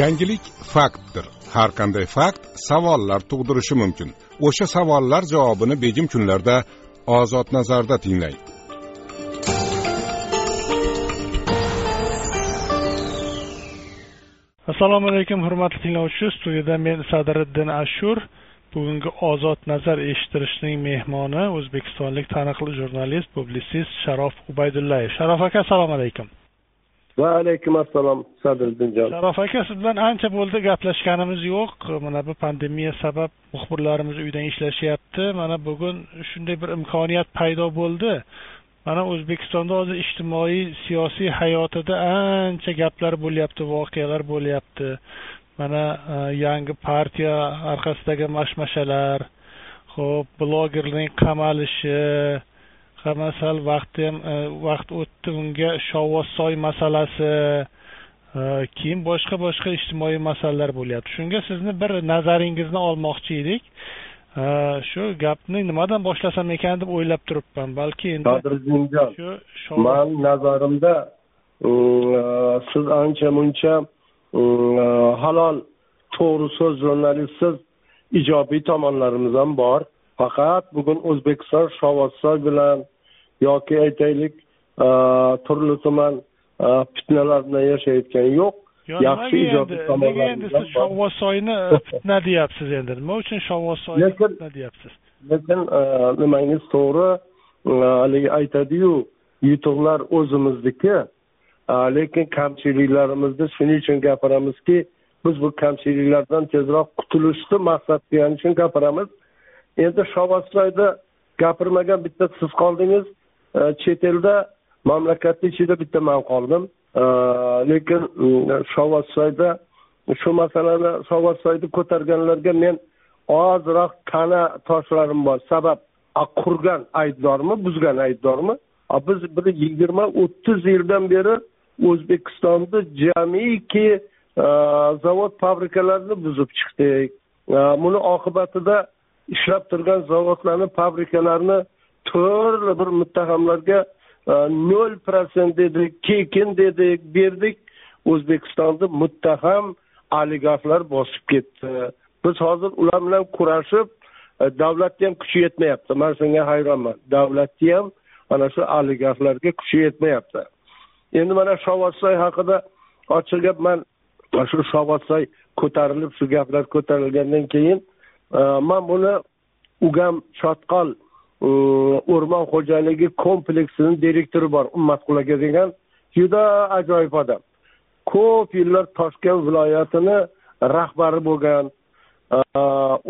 yangilik faktdir. Har qanday fakt savollar tug'dirishi mumkin. O'sha savollar javobini begim kunlarda ozod nazarda tinglang. Assalomu alaykum hurmatli tinglovchi. Studiyada men sadiriddin ashur. Bugungi ozod nazar eshittirishning mehmoni o'zbekistonlik taniqli jurnalist publitsist sharof ubaydullayev sharof aka assalomu alaykum. Va alaykum assalom sadriddinjon sharof aka siz bilan ancha bo'ldi gaplashganimiz yo'q. Mana bu pandemiya sabab muxbirlarimiz uydan ishlashyapti. Mana bugun shunday bir imkoniyat paydo bo'ldi. Mana o'zbekistonda hozir ijtimoiy siyosiy hayotida ancha gaplar bo'lyapti voqealar bo'lyapti. Mana e, yangi partiya orqasidagi mashmashalar ho'p blogerning qamalishi hamma sal vaqti ham e, vaqt o'tdi unga. Shovvozsoy masalasi e, keyin boshqa boshqa ijtimoiy masalalar bo'lyapti. Shunga sizni bir nazaringizni olmoqchi edik. E, shu gapni nimadan boshlasam ekan deb o'ylab turibman. Balki endi qadriddinjon shu man nazarimda siz ancha muncha halol to'g'ri so'z jurnalistsiz ijobiy tomonlarimiz ham bor. Faqat bugun o'zbekiston shovvozsoy bilan yoki aytaylik turli tuman fitnalar bilan yashayotgani yo'q. Yaxshi ijobiy nega endi siz shovvozsoyni fitna deyapsiz endi? Nima uchun shovvozsoyni fitna deyapsiz? Lekin nimangiz to'g'ri haligi aytadiyu yutuqlar o'zimizniki lekin kamchiliklarimizni shuning uchun gapiramizki biz bu kamchiliklardan tezroq qutulishni maqsad qilgani uchun gapiramiz endi shovvozsoyda gapirmagan bitta siz qoldingiz Э, chet elda mamlakatni ichida bitta man qoldim. Э, lekin shovvozsoyda shu masalani shovvozsoyni ko'targanlarga men ozroq ta'na toshlarim bor. Sabab qurgan aybdormi buzgan aybdormi? Biz bir yigirma o'ttiz yildan beri o'zbekistonni jamiki э, zavod fabrikalarni buzib chiqdik. Buni oqibatida ishlab turgan zavodlarni fabrikalarni turli bir muttahamlarga e, nol protsent dedik kekin dedik berdik. O'zbekistonda muttaham oligarxlar bosib ketdi. Biz hozir ular bilan kurashib e, davlatni ham kuchi yetmayapti. Man shunga hayronman. Davlatni ham mana shu oligarxlarga kuchi yetmayapti. Endi mana shovvozsoy haqida ochiq gap man shu shovvozsoy ko'tarilib shu gaplar ko'tarilgandan keyin e, man buni ugam shotqol o'rmon xo'jaligi kompleksini direktori bor ummatqul aka degan. Juda ajoyib odam. Ko'p yillar toshkent viloyatini rahbari bo'lgan.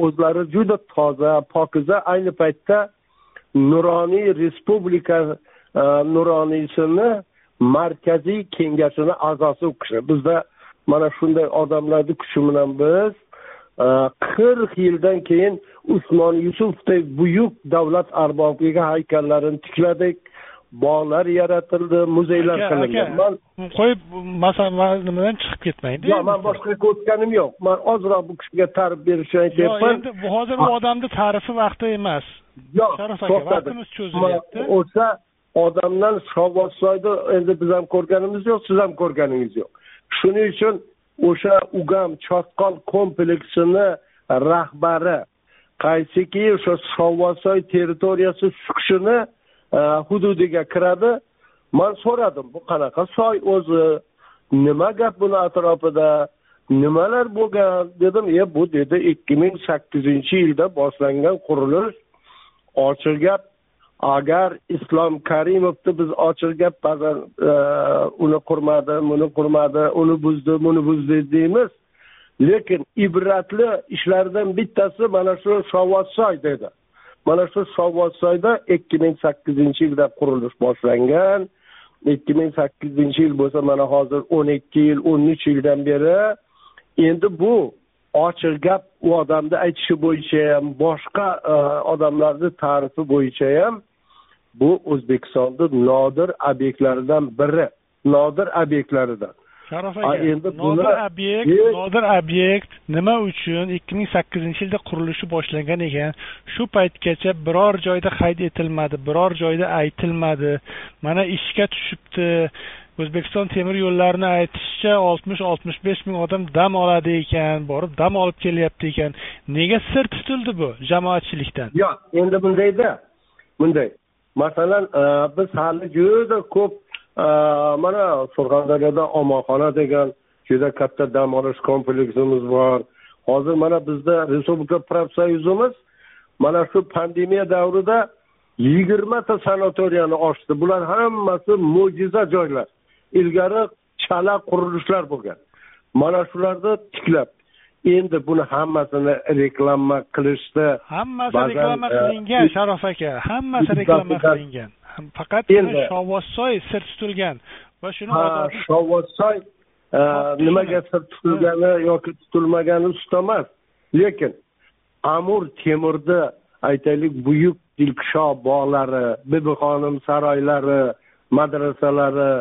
O'zlari juda toza pokiza. Ayni paytda nuroniy respublika e, nuroniysini markaziy kengashini a'zosi u kishi. Bizda mana shunday odamlarni kuchi bilan biz e, qirq yildan keyin usmon yusufdek buyuk davlat arbobiga haykallarini tikladik. Bog'lar yaratildi muzeylar qilingan man qo'yib nimadan chiqib ketmaydi? Yo'q man boshqa o'tganim yo'q. Man ozroq bu kishiga ta'rif berishni aytyapman endi hozir bu odamni ta'rifi vaqti emas. Yo'q sharof aka vaqtimiz cho'zilyapti. O'sha odamdan shovvozsoyda endi biz ham ko'rganimiz yo'q siz ham ko'rganingiz yo'q. Shuning uchun o'sha ugam chotqol kompleksini rahbari qaysiki o'sha shovvozsoy territoriyasi sukshini e, hududiga kiradi? Man so'radim bu qanaqa soy o'zi? Nima gap buni atrofida? Nimalar bo'lgan? Dedim e bu dedi ikki ming sakkizinchi yilda boshlangan qurilish. Ochiq gap. Agar islom karimovni biz ochiq gap ba'zan e, uni qurmadi buni qurmadi uni buzdi buni buzdi deymiz. Lekin ibratli ishlardan bittasi mana shu shovvozsoy dedi. Mana shu shovvozsoyda ikki ming sakkizinchi yilda qurilish boshlangan. Ikki ming sakkizinchi yil bo'lsa mana hozir o'n ikki yil o'n uch yildan beri endi bu ochiq gap u odamni aytishi bo'yicha ham boshqa e, odamlarni ta'rifi bo'yicha ham bu o'zbekistonni nodir obyektlaridan biri nodir obyektlaridan sharof aka endi nodir obyekt nodir obyekt nima uchun ikki ming sakkizinchi yilda qurilishi boshlangan ekan? Shu paytgacha biror joyda qayd etilmadi biror joyda aytilmadi. Mana ishga tushibdi. O'zbekiston temir yo'llarini aytishicha oltmish oltmish besh ming odam dam oladi ekan borib dam olib kelyapti ekan. Nega sir tutildi bu jamoatchilikdan? Yo'q endi bundayda bunday. Masalan e, biz hali juda ko'p Э, mana surxondaryoda omonxona degan juda katta dam olish kompleksimiz bor. Hozir mana bizda respublika profsoyuzimiz mana shu pandemiya davrida yigirmata sanatoriyani ochdi. Bular hammasi mo'jiza joylar. Ilgari chala qurilishlar bo'lgan. Mana shularni tiklab endi buni hammasini reklama qilishdi. Hammasi reklama e, qilingan sharof aka. Hammasi reklama qilingan. Faqat shovvozsoy sir tutilgan. Va shuni shovvozsoy e, nimaga sir tutilgani yoki tutilmagani ustida emas. Lekin amur temurni aytaylik buyuk dilkusho bog'lari bibixonim saroylari madrasalari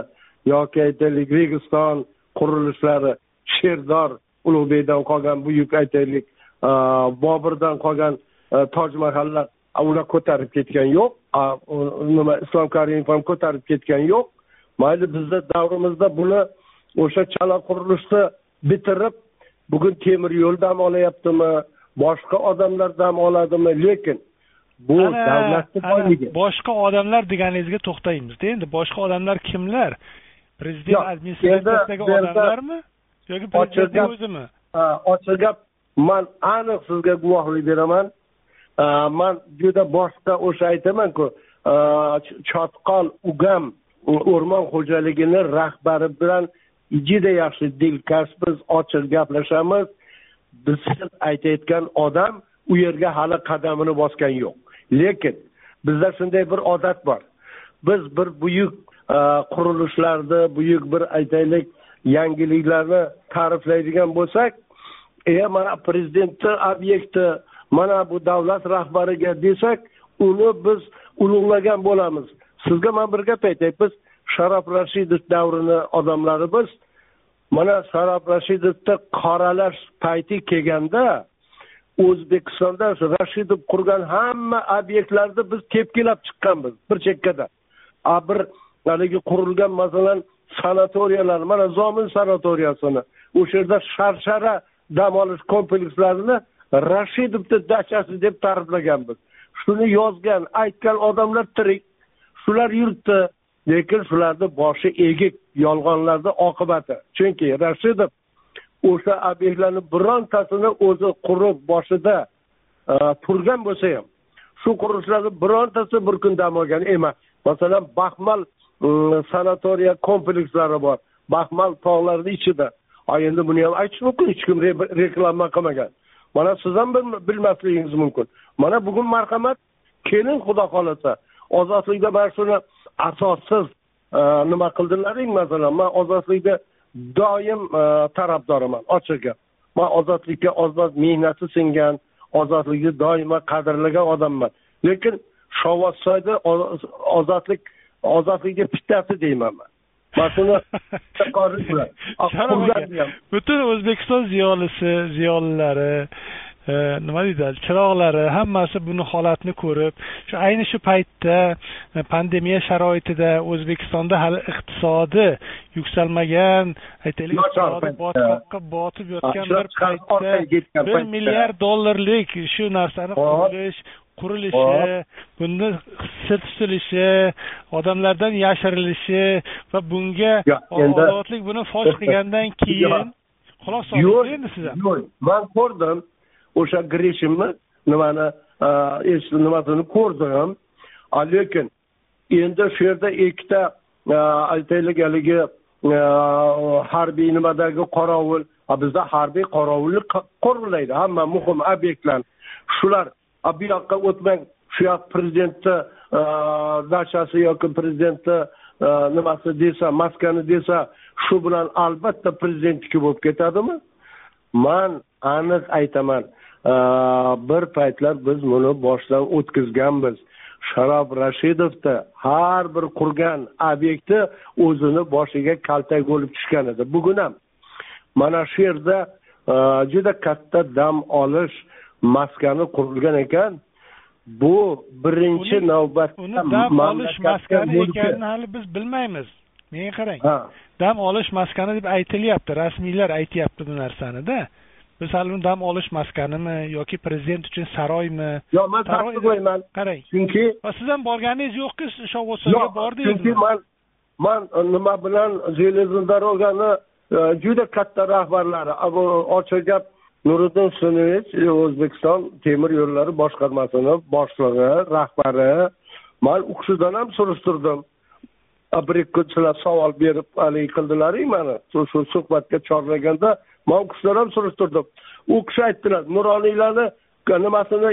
yoki aytaylik registon qurilishlari sherdor ulug'bekdan qolgan buyuk aytaylik boburdan qolgan toj mahallar ular ko'tarib ketgan yo'q. Nima islom karimov ham ko'tarib ketgan yo'q. Mayli bizni davrimizda buni o'sha chala qurilishni bitirib bugun temir yo'l dam olyaptimi boshqa odamlar dam oladimi lekin bu davlatni boyligi boshqa odamlar deganingizga to'xtaymizda endi. Boshqa odamlar kimlar? Prezident administratsiyasidagi odamlarmi yoki prezidentning o'zimi? Ochiq gap man aniq sizga guvohlik beraman. Man juda boshqa o'sha aytamanku chotqol ugam o'rmon xo'jaligini rahbari bilan juda yaxshi dilkash biz ochiq gaplashamiz. Biz aytayotgan odam u yerga hali qadamini bosgan yo'q. Lekin bizda shunday bir odat bor. Biz bir buyuk qurilishlarni buyuk bir aytaylik yangiliklarni ta'riflaydigan bo'lsak e mana prezidentni obyekti mana bu davlat rahbariga desak uni biz ulug'lagan bo'lamiz. Sizga man bir gap aytay biz sharof rashidov davrini odamlari biz mana sharof rashidovni qoralash payti kelganda o'zbekistonda rashidov qurgan hamma obyektlarni biz tepkilab chiqqanmiz bir chekkada. A bir haligi qurilgan masalan sanatoriyalar mana zomin sanatoriyasini o'sha yerda sharshara dam olish komplekslarini rashidovni dachasi deb ta'riflaganmiz. Shuni yozgan aytgan odamlar tirik shular yuribdi lekin shularni boshi egik yolg'onlarni oqibati. Chunki rashidov o'sha obyektlarni birontasini o'zi qurib boshida e, turgan bo'lsa ham shu qurilishlarni birontasi bir kun dam olgan emas. Masalan baxmal sanatoriya komplekslari bor. Baxmal tog'larini ichida. A endi buni ham aytish mumkin hech kim reklama qilmagan. Mana siz ham bilmasligingiz mumkin. Mana bugun marhamat keling xudo xohlasa. Ozodlikda mana shuni asossiz nima qildilaring? Masalan man ozodlikda doim tarafdoriman ochiq gap. Man ozodlikka ozod mehnati singan ozodlikni doimo qadrlagan odamman. Lekin shovvozsoyda ozodlik ozodlikka bittasi deyman man. Man shuni butun o'zbekiston ziyolisi ziyolilari e, nima deydi chiroqlari hammasi buni holatni ko'rib shu ayni shu paytda e, pandemiya sharoitida o'zbekistonda hali iqtisodi yuksalmagan aytaylik iqtisodi botqoqqa botib yotgan bir paytda bir milliard dollarlik shu narsani qurish qurilishi buni sir tutilishi odamlardan yashirilishi va bunga ozodlik buni fosh qilgandan keyin quloq soling endi siz ham yo'q. Man ko'rdim o'sha grishimni nimani nimasini ko'rdim lekin endi shu yerda ikkita aytaylik haligi harbiy nimadagi qorovul? Bizda harbiy qorovullik quriladi hamma muhim obyektlar. Shular bu yoqqa o'tmang shu yoq prezidentni e, dachasi yoki prezidentni nimasi desa maskani desa shu bilan albatta prezidentniki bo'lib ketadimi man aniq aytaman bir paytlar biz buni boshdan o'tkazganmiz sharof rashidovni har bir qurgan obyekti o'zini boshiga kaltak bo'lib tushgan edi bugun ham mana shu yerda juda katta dam olish maskani qurilgan ekan bu birinchi navbatda uni dam olish maskani ekanini hali biz bilmaymiz. Menga qarang dam olish maskani deb aytilyapti rasmiylar aytyapti bu narsanida biz hali uni dam olish maskanimi yoki prezident uchun saroymi? Yo'q man tasdiqlayman qarang. Chunki siz ham borganingiz yo'qku shovvosoyga yo'q chunki man man nima bilan железный дорогani e, juda katta rahbarlari bu ochiq gap nuriddin husanovich o'zbekiston temir yo'llari boshqarmasini boshlig'i rahbari. Man u kishidan ham surishtirdim. A, bir ikki kunchilar savol berib haligi qildilaru mani. Shu suhbatga chorlaganda man u kishidan ham surishtirdim. U kishi aytdilar nuroniylarni nimasini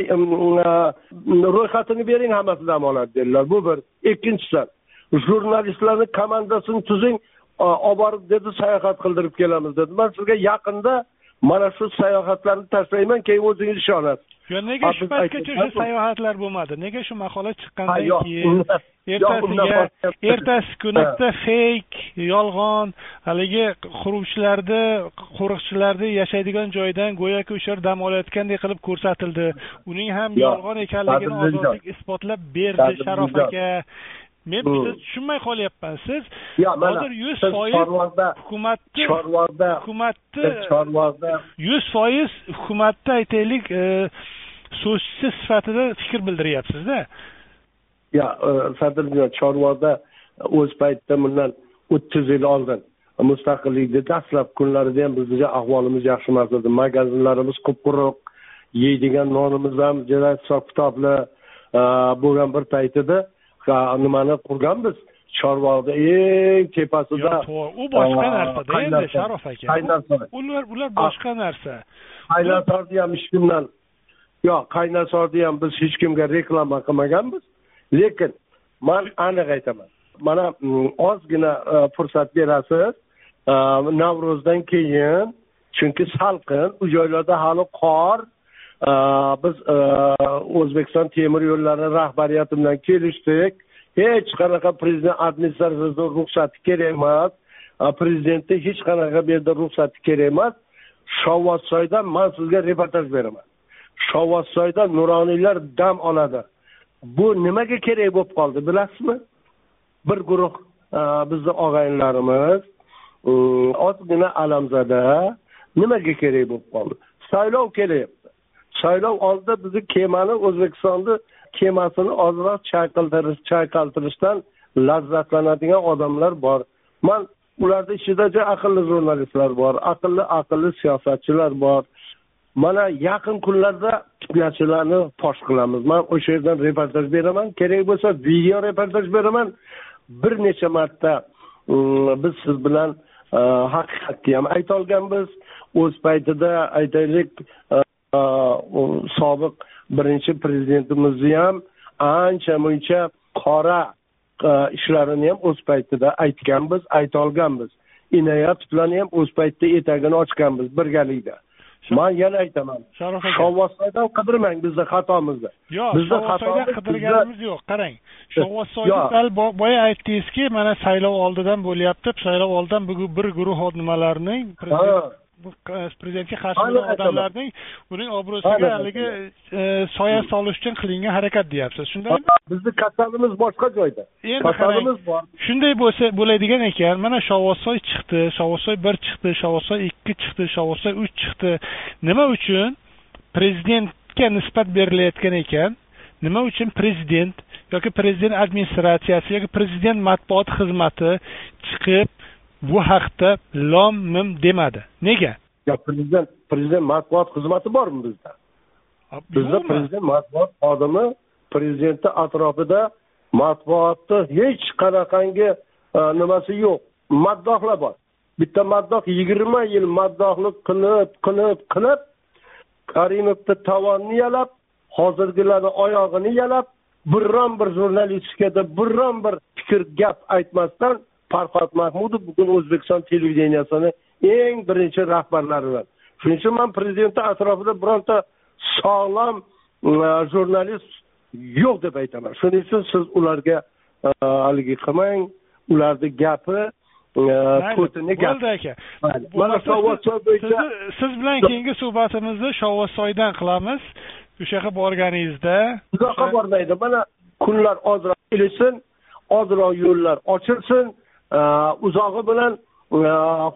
ro'yxatini bering hammasi dam oladi dedilar. Bu bir. Ikkinchidan jurnalistlarni komandasini tuzing olib borib dedi sayohat qildirib kelamiz dedi. Man sizga yaqinda mana shu sayohatlarni tashlayman keyin o'zingiz ishonasiz. Yo nega shu paytgacha o'sha sayohatlar bo'lmadi? Nega shu maqola chiqqandan keyin? ertasiga ertasi kunida feyk yolg'on haligi quruvchilarni qo'riqchilarni yashaydigan joydan go'yoki o'sha yerda dam olayotgandek qilib ko'rsatildi. Uning ham yolg'on ekanligini ozodlik isbotlab berdi sharof aka men bitta tushunmay qolyapman. Siz yo'q hozir yuz foiz hukumatni chorvozda hukumatni chorvozda yuz foiz hukumatni aytaylik e, so'zchisi sifatida fikr bildiryapsizda. Yo sadirjon chorvozda o'z paytida bundan o'ttiz yil oldin mustaqillikni dastlab kunlarida ham bizni ahvolimiz yaxshi emas edi magazinlarimiz qup quruq yeydigan nonimiz ham juda hisob kitobli e, bo'lgan bir payt edi Ha, nimani qurganmiz? Chorvoqda eng tepasida to'g'ri. u boshqa narsada endi sharof aka. Qaynarsoy. ular ular boshqa narsa. qaynasorni ham hech kimdan yo'q qaynasorni ham biz hech kimga reklama qilmaganmiz. Lekin man aniq aytaman. Mana mm, ozgina e, fursat berasiz. E, navro'zdan keyin chunki salqin u joylarda hali qor biz e, o'zbekiston temir yo'llari rahbariyati bilan kelishdik. Hech qanaqa prezident administratsiyasidan ruxsati kerak emas. Prezidentni hech qanaqa bu yerda ruxsati kerak emas. Shovvozsoydan man sizga reportaj beraman. Shovvozsoyda nuroniylar dam oladi. Bu nimaga kerak bo'lib qoldi bilasizmi? Bir guruh e, bizni og'aynilarimiz ozgina alamzada nimaga kerak bo'lib qoldi? Saylov kelyapti saylov oldida bizni kemani o'zbekistonni kemasini ozroq chayqaltirish chayqaltirishdan lazzatlanadigan odamlar bor. Man ularni ichida juda aqlli jurnalistlar bor aqlli aqlli siyosatchilar bor. Mana yaqin kunlarda fitnachilarni fosh qilamiz. Man o'sha yerdan reportaj beraman. Kerak bo'lsa video reportaj beraman. Bir necha marta mm, biz siz bilan e, haqiqatni ham aytolganmiz. O'z paytida aytaylik e, sobiq birinchi prezidentimizni ham ancha muncha qora ishlarini ham o'z paytida aytganmiz aytolganmiz bilan ham o'z paytida etagini ochganmiz birgalikda man yana aytaman sharof aka shovvozsoydan qidirmang bizni xatomizni yo'q bizni shovvozsoydan qidirganimiz yo'q qarang shovvozsoyni boya aytdingizki mana saylov oldidan bo'lyapti saylov oldidan bir guruh nimalarning. Bu q- prezidentga qarshi odamlarning uning obro'siga haligi e, soya solish uchun qilingan harakat deyapsiz. Shundaymi bizni kasalimiz boshqa joyda. Endi kasalimiz bor. shunday bo'lsa bo'ladigan ekan mana shovvozsoy chiqdi shovvozsoy bir chiqdi shovvozsoy ikki chiqdi shovvozsoy uch chiqdi. Nima uchun prezidentga nisbat berilayotgan ekan? Nima uchun prezident yoki prezident administratsiyasi yoki prezident matbuot xizmati chiqib bu haqda lom mim demadi. Nega? Yo prezident prezident matbuot xizmati bormi bizda? Bizda prezident matbuot xodimi prezidentni atrofida matbuotni hech qanaqangi e, nimasi yo'q. Maddohlar bor. Bitta maddoh yigirma yil maddohlik qilib qilib qilib karimovni tovonni yalab hozirgilarni oyog'ini yalab biron bir jurnalistikada biron bir fikr gap aytmasdan farhod mahmudov bugun o'zbekiston televideniyasini eng birinchi rahbarlaridan shuning uchun man prezidentni atrofida bironta sog'lom e, jurnalist yo'q deb aytaman. Shuning uchun siz ularga e, haligi qilmang. Ularni gapi e, to'tini gap bo'ldi aka. Mana shovvozsoy bo'yicha siz bilan keyingi suhbatimizni shovvozsoydan qilamiz. O'sha yoqqa borganingizda uzoqqa bormaydi. Mana kunlar ozroq kelishsin ozroq yo'llar ochilsin uzog'i bilan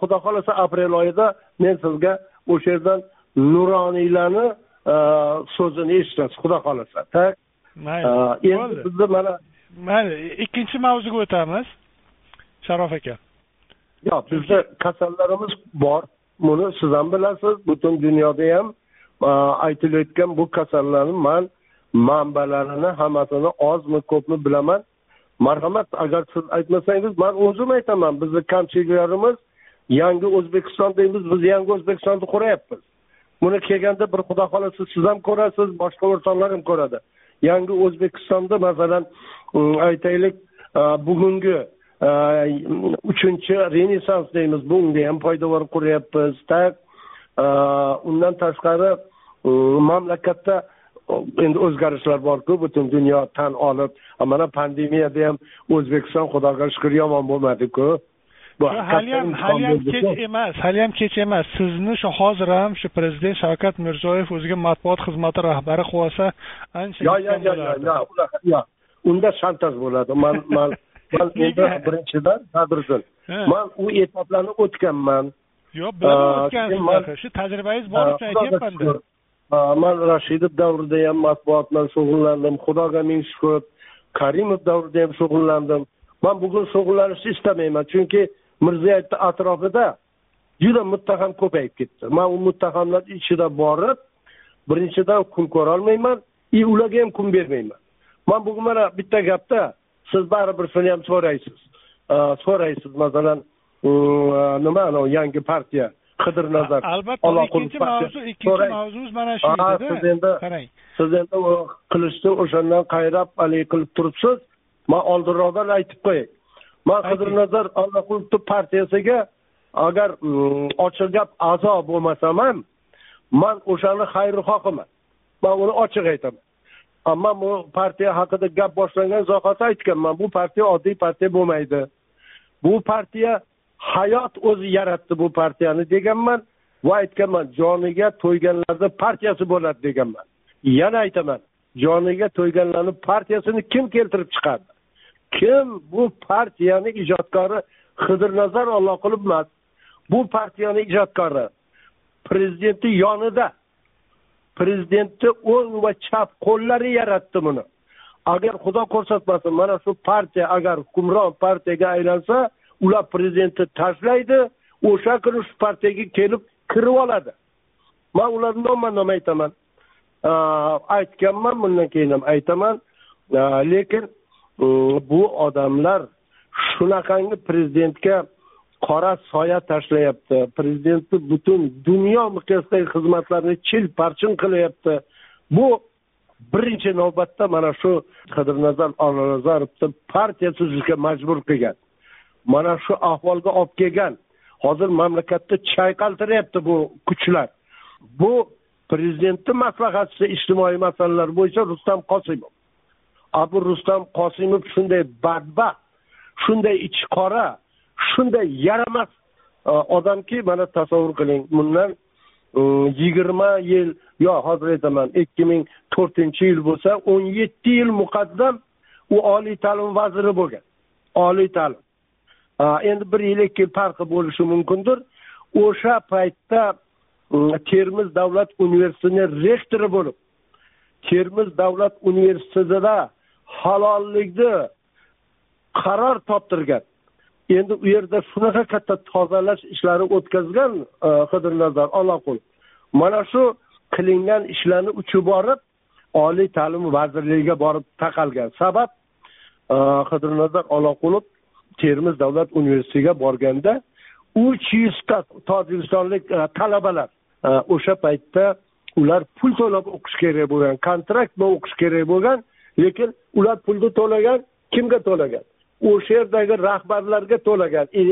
xudo xohlasa aprel oyida men sizga o'sha yerdan nuroniylarni so'zini eshitasiz xudo xohlasa tak mayli endi bizni mana mayli ikkinchi mavzuga o'tamiz sharof aka yo'q bizda kasallarimiz bor buni siz ham bilasiz butun dunyoda ham aytilayotgan bu kasallarni man manbalarini hammasini ozmi ko'pmi bilaman marhamat agar siz aytmasangiz man o'zim aytaman bizni kamchiliklarimiz yangi o'zbekiston deymiz biz yangi o'zbekistonni quryapmiz. Buni kelganda bir xudo xohlasa siz ham ko'rasiz boshqa o'rtoqlar ham ko'radi. Yangi o'zbekistonda masalan mm, aytaylik bugungi uchinchi renessans deymiz bunga ham poydevor quryapmiz undan tashqari mm, mamlakatda endi o'zgarishlar borku butun dunyo tan olib mana pandemiyada ham o'zbekiston xudoga shukur yomon bo'lmadiku haliyam haliyam kech emas haliyam kech emas. Sizni shu hozir ham shu prezident shavkat mirziyoyev o'ziga matbuot xizmati rahbari qilib olsa ancha yo'q yo'q yo'q yo'q yo'q unda shantaj bo'ladi. Man man man endi birinchidan qadrdin man u etaplarni o'tganman. Yo'q bilaman o'tgansiz shu tajribangiz bor uchun aytyapmanda man rashidov davrida ham matbuot bilan shug'ullandim. Xudoga ming shukur karimov davrida ham shug'ullandim. Man bugun shug'ullanishni istamayman chunki mirziyoyevni atrofida juda muttaham ko'payib ketdi. Man u muttahamlar ichida borib birinchidan kun ko'rolmayman и ularga ham kun bermayman. Man bugun mana bitta gapda siz baribir shuni ham so'raysiz. So'raysiz masalan nima anavi yangi partiya qidirnazar albatta ikkinchi mavzu ikkinchi mavzuyimiz mana shu edi siz endi qarang. siz endi qilichni o'shandan qayrab haligi qilib turibsiz. Man oldinroqdan aytib qo'yay. Man qidirnazar allaqulovni partiyasiga agar mm, ochiq gap a'zo bo'lmasam ham man o'shani xayrixohiman man uni ochiq aytaman. Man bu partiya haqida gap boshlangan zahoti aytganman. Bu partiya oddiy partiya bo'lmaydi. Bu partiya hayot o'zi yaratdi bu partiyani deganman va aytganman joniga to'yganlarni partiyasi bo'ladi deganman. Yana aytaman joniga to'yganlarni partiyasini kim keltirib chiqardi? Kim bu partiyani ijodkori xidirnazar olloqulov emas bu partiyani ijodkori prezidentni yonida prezidentni o'ng va chap qo'llari yaratdi buni. Agar xudo ko'rsatmasin mana shu partiya agar hukmron partiyaga aylansa ular prezidentni tashlaydi o'sha kuni shu partiyaga kelib kirib oladi. Man ularni nomma nom aytaman. Aytganman bundan keyin ham aytaman. Lekin mm, bu odamlar shunaqangi prezidentga qora soya tashlayapti. Prezidentni butun dunyo miqyosidagi xizmatlarini chil parchin qilyapti. Bu birinchi navbatda mana shu qidirnazar olnazarovni partiya tuzishga majbur qilgan. Mana shu ahvolga olib kelgan. Hozir mamlakatda chayqaltiryapti bu kuchlar. Bu prezidentni maslahatchisi ijtimoiy masalalar bo'yicha rustam qosimov. Abu rustam qosimov shunday badbaxt shunday ichi qora shunday yaramas e, odamki mana tasavvur qiling bundan e, yigirma yil yo hozir aytaman ikki ming to'rtinchi yil bo'lsa o'n yetti yil muqaddam u oliy ta'lim vaziri bo'lgan. Oliy ta'lim. Э, endi bir yil ikki yil farqi bo'lishi mumkindir. O'sha paytda mm, termiz davlat universitetini rektori bo'lib termiz davlat universitetida halollikni qaror toptirgan. Endi u yerda shunaqa katta tozalash ishlari o'tkazgan e, qidirnazar nazar olaqul mana shu qilingan ishlarni uchi borib oliy ta'lim vazirligiga borib taqalgan. Sabab qidirnazar e, olaqulov termiz davlat universitetiga borganda uch yuzta tojikistonlik e, talabalar e, o'sha paytda ular pul to'lab o'qish kerak bo'lgan kontrakt bilan o'qish kerak bo'lgan lekin ular pulni to'lagan kimga to'lagan? O'sha yerdagi rahbarlarga to'lagan e,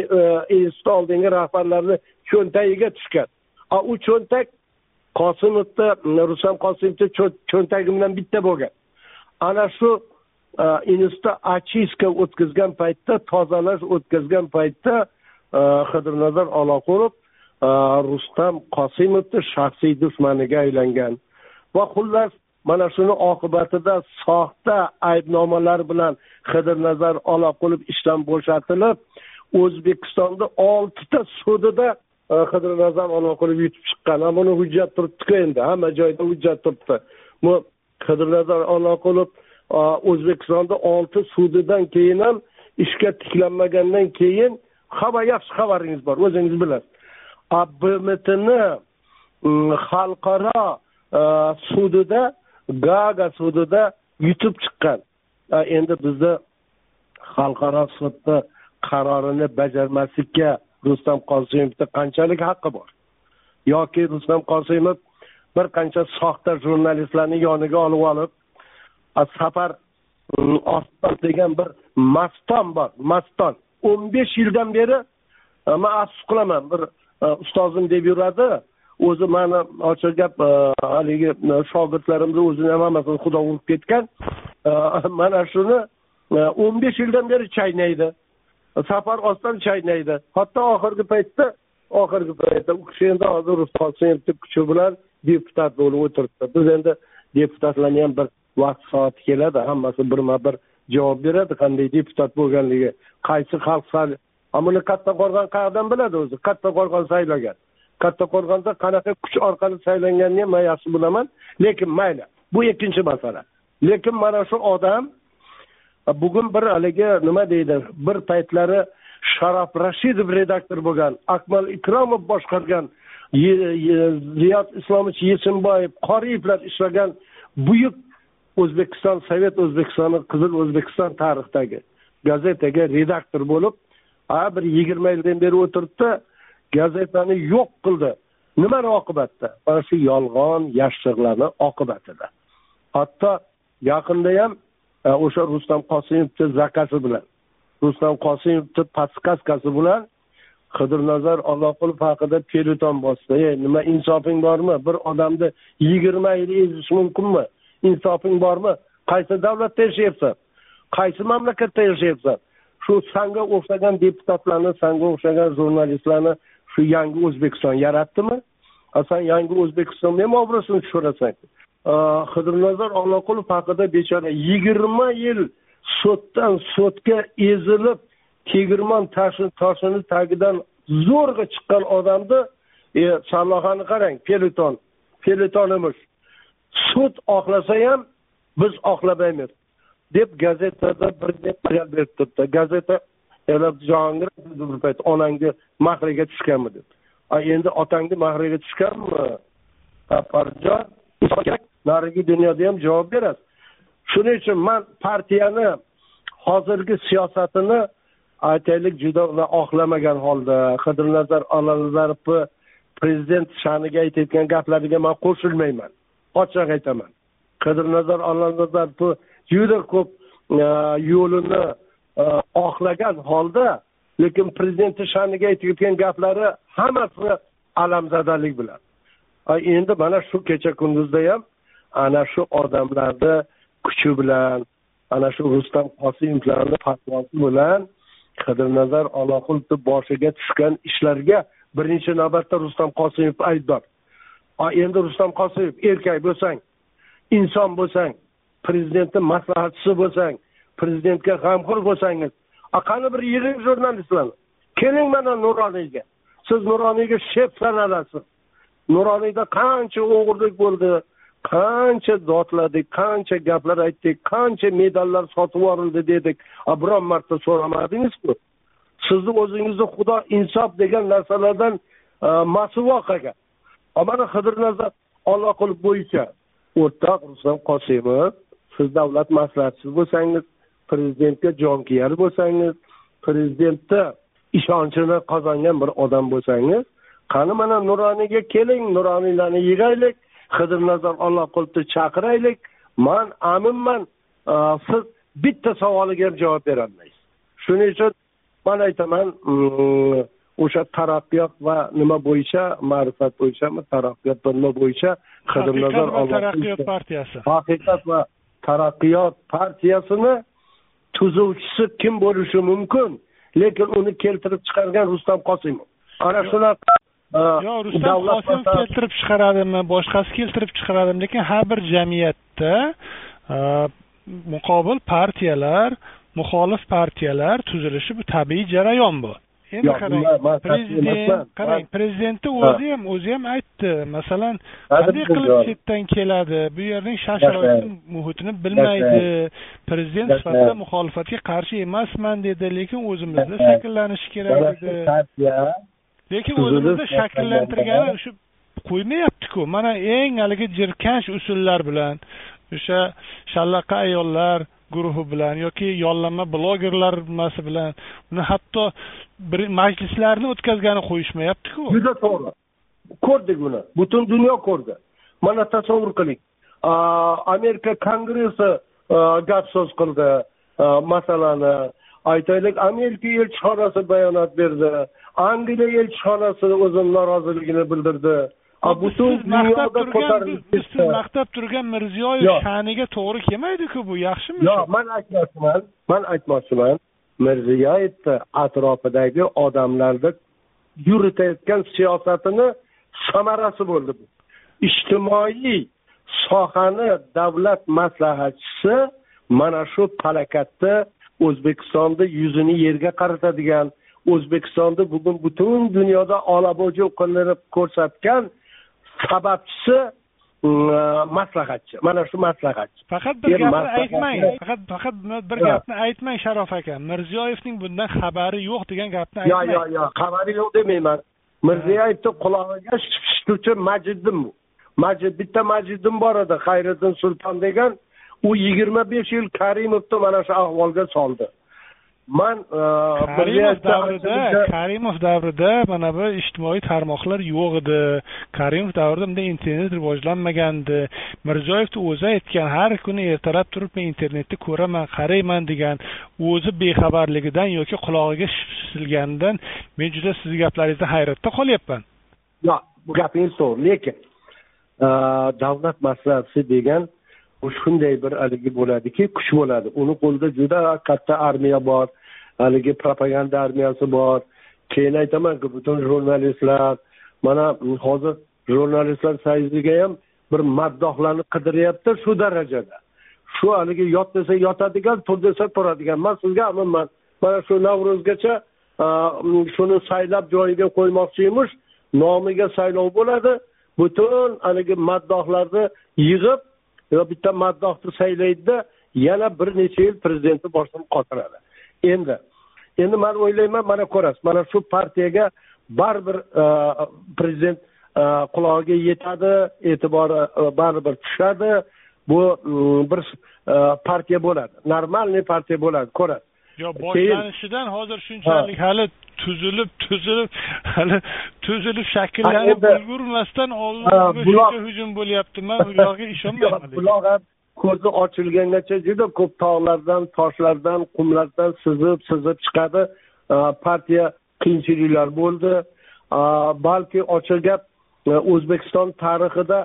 institut oldingi rahbarlarni cho'ntagiga tushgan. A u cho'ntak qosimovni rustam qosimovni cho'ntagi bilan bitta bo'lgan. Ana shu Э, institutda очистка o'tkazgan paytda tozalash o'tkazgan paytda qidirnazar xidirnazar olaqulov э, rustam qosimovni shaxsiy dushmaniga aylangan. Va xullas mana shuni oqibatida soxta aybnomalar bilan qidirnazar olaqulov ishdan bo'shatilib o'zbekistonda oltita sudida qidirnazar e, yutib chiqqan. Buni hujjat turibdiku endi hamma joyda hujjat turibdi. Bu qidirnazar nazar o'zbekistonda olti sudidan keyin ham ishga tiklanmagandan keyin hamma yaxshi xabaringiz bor o'zingiz bilasiz. Bmtni mm, xalqaro sudida gaga sudida yutib chiqqan. Endi bizni xalqaro sudni qarorini bajarmaslikka rustam qosimovni qanchalik haqqi bor? Yoki rustam qosimov bir qancha soxta jurnalistlarni yoniga olib olib safar mm, oston degan bir maston bor maston. o'n besh yildan beri e, man afsus qilaman. Bir e, ustozim deb yuradi. O'zi mani ochiq gap e, haligi shogirdlarimni o'zini ham hammasini xudo urib ketgan. Mana shuni o'n besh yildan beri chaynaydi. Safar ostdan chaynaydi. Hatto oxirgi paytda oxirgi paytda u kishi endi hozir qosimovni kuchi bilan deputat bo'lib o'tiribdi. Biz endi deputatlarni ham bir vaqt soati keladi hammasi birma bir javob beradi qanday deputat bo'lganligi qaysi xalq buni kattaqo'rg'on qayerdan biladi o'zi kattaqo'rg'on saylagan. Kattaqo'rg'onda qanaqa kuch orqali saylanganini ham man yaxshi bilaman lekin mayli bu ikkinchi masala. Lekin mana shu odam bugun bir haligi nima deydi bir paytlari sharof rashidov redaktor bo'lgan akmal ikromov boshqargan ziyod islomovich yechimboyev qoriyevlar ishlagan buyuk o'zbekiston sovet o'zbekistoni qizil o'zbekiston tarixidagi gazetaga redaktor bo'lib ha bir yigirma yildan beri o'tiribdi gazetani yo'q qildi. Nimani oqibatida mana shu yolg'on yashiqlarni oqibatida. Hatto yaqinda ham e, o'sha rustam qosimovni zakasi bilan rustam qosimovni podskaskasi bilan qidirnazar olloqulov haqida peleton bosdi. Ey nima insofing bormi? Bir odamni yigirma yil ezish mumkinmi? Insofing bormi? Qaysi davlatda yashayapsan? Qaysi mamlakatda yashayapsan? Shu sanga o'xshagan deputatlarni sanga o'xshagan jurnalistlarni shu yangi o'zbekiston yaratdimi? San yangi o'zbekistonni ham obro'sini tushirasan. Qidirnazar olloqulov haqida bechora yigirma yil so'tdan so'tga ezilib tegirmon tashi toshini tagidan zo'rg'a chiqqan odamni e sarlohani qarang peleton. Peleton emish. Sud oqlasa ham biz oqlamaymiz deb gazetada bir gap berib turibdi. Gazeta jahongir bir payt onangni mahriga tushganmi deb. Endi otangni mahriga tushganmi? Parjon kerak narigi dunyoda ham javob berasiz. Shuning uchun man partiyani hozirgi siyosatini aytaylik juda oqlamagan holda qidirnazar alanazarovni prezident sha'niga aytayotgan gaplariga man qo'shilmayman. Ochiq aytaman. Qidirnazar alanazarovni juda ko'p e, yo'lini e, oqlagan holda lekin prezidentni sha'niga aytayotgan gaplari hammasi alamzadalik bilan. Endi mana shu kecha kunduzda ham ana shu odamlarni kuchi bilan ana shu rustam qosimovlarni fatvosi bilan qidirnazar oloqulovni boshiga tushgan ishlarga birinchi navbatda rustam qosimov aybdor. Endi rustam qosimov erkak bo'lsang inson bo'lsang prezidentni maslahatchisi bo'lsang prezidentga g'amxo'r bo'lsangiz qani bir yirik jurnalistlar? Keling mana nuroniyga siz nuroniyga shef sanalasiz. Nuroniyda qancha o'g'irlik bo'ldi qancha dodladik qancha gaplar aytdik qancha medallar sotib yuborildi dedik. Biron marta so'ramadingizku? Sizni o'zingizni xudo insof degan narsalardan e, masuvo qilgan mana qidirnazar qilib bo'yicha o'rtoq rustam qosimov siz davlat maslahatchisi bo'lsangiz prezidentga jonkuyar bo'lsangiz prezidentni ishonchini qozongan bir odam bo'lsangiz qani mana nuroniyga keling nuroniylarni yig'aylik qidirnazar olloqulovni chaqiraylik man aminman siz bitta savoliga ham javob berolmaysiz. Shuning uchun man aytaman mm, o'sha taraqqiyot va nima bo'yicha ma'rifat bo'yicha taraqqiyot va nima bo'yicha qidirnazar taraqqiyot partiyasi. Haqiqat va taraqqiyot partiyasini tuzuvchisi kim bo'lishi mumkin lekin uni keltirib chiqargan rustam qosimov. Ana shunaqa yo rustam qosimov keltirib chiqaradimi boshqasi keltirib chiqaradimi lekin har bir jamiyatda muqobil partiyalar muxolif partiyalar tuzilishi bu tabiiy jarayon bu endi qarang prezident qarang prezidentni o'zi ham o'zi ham aytdi masalan qanday qilib chetdan keladi? Bu yerning shart sharoit muhitini bilmaydi. Prezident sifatida muxolifatga qarshi emasman dedi lekin o'zimizda shakllanishi kerak edi lekin o'zimizda shakllantirgani shu qo'ymayaptiku. Mana eng haligi jirkanch usullar bilan o'sha shallaqa ayollar guruhi bilan yoki yollanma blogerlar nimasi bilan. Uni hatto bir majlislarni o'tkazgani qo'yishmayaptiku. Juda to'g'ri. Ko'rdik buni butun dunyo ko'rdi. Mana tasavvur qiling. Amerika kongressi gap so'z qildi. Masalani aytaylik. Amerika elchixonasi bayonot berdi. Angliya elchixonasi o'zini noroziligini bildirdi. Butun dunyoda ko'tarilib siz maqtab turgan mirziyoyev sha'niga to'g'ri kelmaydiku bu yaxshimi yo'q man aytmoqchiman man aytmoqchiman mirziyoyevni atrofidagi odamlarni yuritayotgan siyosatini samarasi bo'ldi bu. Ijtimoiy sohani davlat maslahatchisi mana shu palakatda o'zbekistonni yuzini yerga qaratadigan o'zbekistonda bugun butun dunyoda olabo'ja qilinib ko'rsatgan sababchisi mm, maslahatchi. Mana shu maslahatchi. Faqat bir gapni aytmang. Faqat faqat bir gapni aytmang sharof aka. Mirziyoyevning bundan xabari yo'q degan gapni aytmang. yo'q yo'q yo'q xabari yo'q demayman. Mirziyoyevni qulog'iga shishtiruvchi majiddim bu. Majid bitta majidim bor edi. Xayriddin sulton degan u yigirma besh yil karimovni mana shu ahvolga soldi man e, karimov davrida karimov davrida mana bu ijtimoiy tarmoqlar yo'q edi. Karimov davrida bunday internet rivojlanmagandi. Mirziyoyevni o'zi aytgan har kuni ertalab turib men internetda ko'raman qarayman degan o'zi bexabarligidan yoki qulog'iga shipshilganidan men juda sizni gaplaringizdan hayratda qolyapman. Yo'q bu gapingiz to'g'ri lekin e, davlat maslahatchisi degan u shunday bir haligi bo'ladiki kuch bo'ladi. Uni qo'lida juda katta armiya bor haligi propaganda armiyasi bor. Keyin aytamanku butun jurnalistlar mana hozir jurnalistlar sayziga ham bir maddohlarni qidiryapti shu darajada. Shu haligi yot desa yotadigan tur desa turadigan. Man sizga aminman mana shu navro'zgacha shuni saylab joyiga qo'ymoqchi emish. Nomiga saylov bo'ladi. Butun haligi maddohlarni yig'ib yo bitta maddohni saylaydida yana bir necha yil prezidentni boshidan qotiradi endi endi man o'ylayman mana ko'rasiz mana shu partiyaga baribir e, prezident e, qulog'iga yetadi e'tibori e, baribir tushadi bu mm, bir partiya bo'ladi нормальный partiya bo'ladi ko'rasiz. Yo boshlanishidan hozir shunchalik hali tuzilib tuzilib hali tuzilib shakllanib ulgurmasdan oldin hujum bo'lyapti. Man u yog'iga ishonmayman buloq ham ko'zi ochilgangacha juda ko'p tog'lardan toshlardan qumlardan sizib sizib chiqadi. Partiya qiyinchiliklar bo'ldi. Balki ochiq gap o'zbekiston tarixida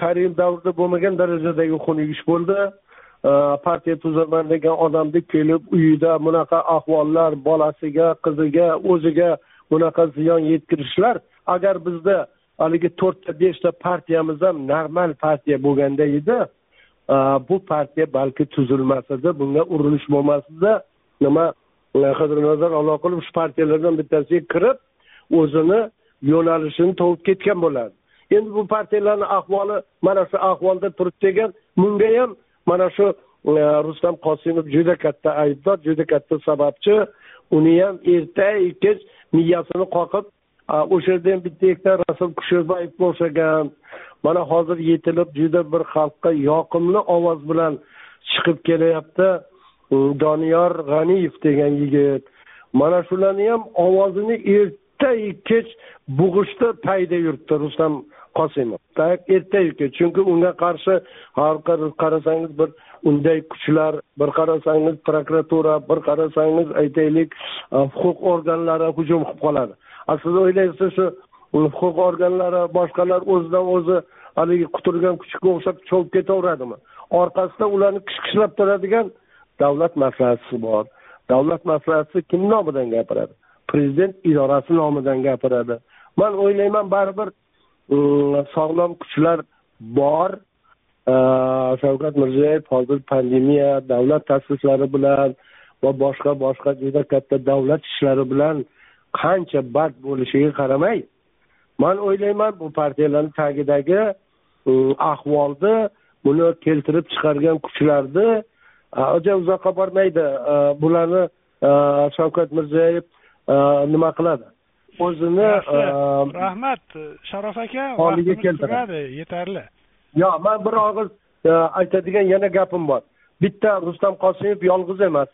karimov davrida bo'lmagan darajadagi xunuk ish bo'ldi partiya tuzaman degan odamni kelib uyida bunaqa ahvollar bolasiga qiziga o'ziga bunaqa ziyon yetkazishlar agar bizda haligi to'rtta beshta partiyamiz ham normal partiya bo'lganda edi bu partiya balki tuzilmas edi bunga urinish bo'lmas edi nima qidirnazar alloh qilib shu partiyalardan bittasiga kirib o'zini yo'nalishini topib ketgan bo'lardi endi bu partiyalarni ahvoli mana shu ahvolda turibdi degan bunga ham mana shu e, rustam qosimov juda katta aybdor juda katta sababchi. Uni ham erta kech miyasini qoqib o'sha yerda ham bitta ikkita rasul kusherbayevga o'xshagan mana hozir yetilib juda bir xalqqa yoqimli ovoz bilan chiqib kelyapti. Doniyor g'aniyev degan yigit. Mana shularni ham ovozini erta kech bug'ishda payda yuribdi rustam qosimov erta chunki unga qarshi har qarasangiz bir unday kuchlar bir qarasangiz prokuratura bir qarasangiz aytaylik e, huquq organlari hujum qilib qoladi. Aslida o'ylaysiz shu huquq organlari boshqalar o'zidan o'zi haligi quturgan kuchukka o'xshab chovib ketaveradimi? Orqasida ularni kishkishlab turadigan davlat maslahatchisi bor. Davlat maslahatchisi kim nomidan gapiradi? Prezident idorasi nomidan gapiradi. Man o'ylayman baribir Mm, sog'lom kuchlar bor. Shavkat mirziyoyev hozir pandemiya davlat tashvishlari bilan va boshqa boshqa juda katta davlat ishlari bilan qancha band bo'lishiga qaramay man o'ylayman bu partiyalarni tagidagi mm, ahvolni buni keltirib chiqargan kuchlarni. Uncha uzoqqa bormaydi. Bularni shavkat mirziyoyev nima qiladi? O'zini rahmat. Sharof aka holiga keltiradi yetarli. Yo'q man bir og'iz aytadigan yana gapim bor. Bitta rustam qosimov yolg'iz emas.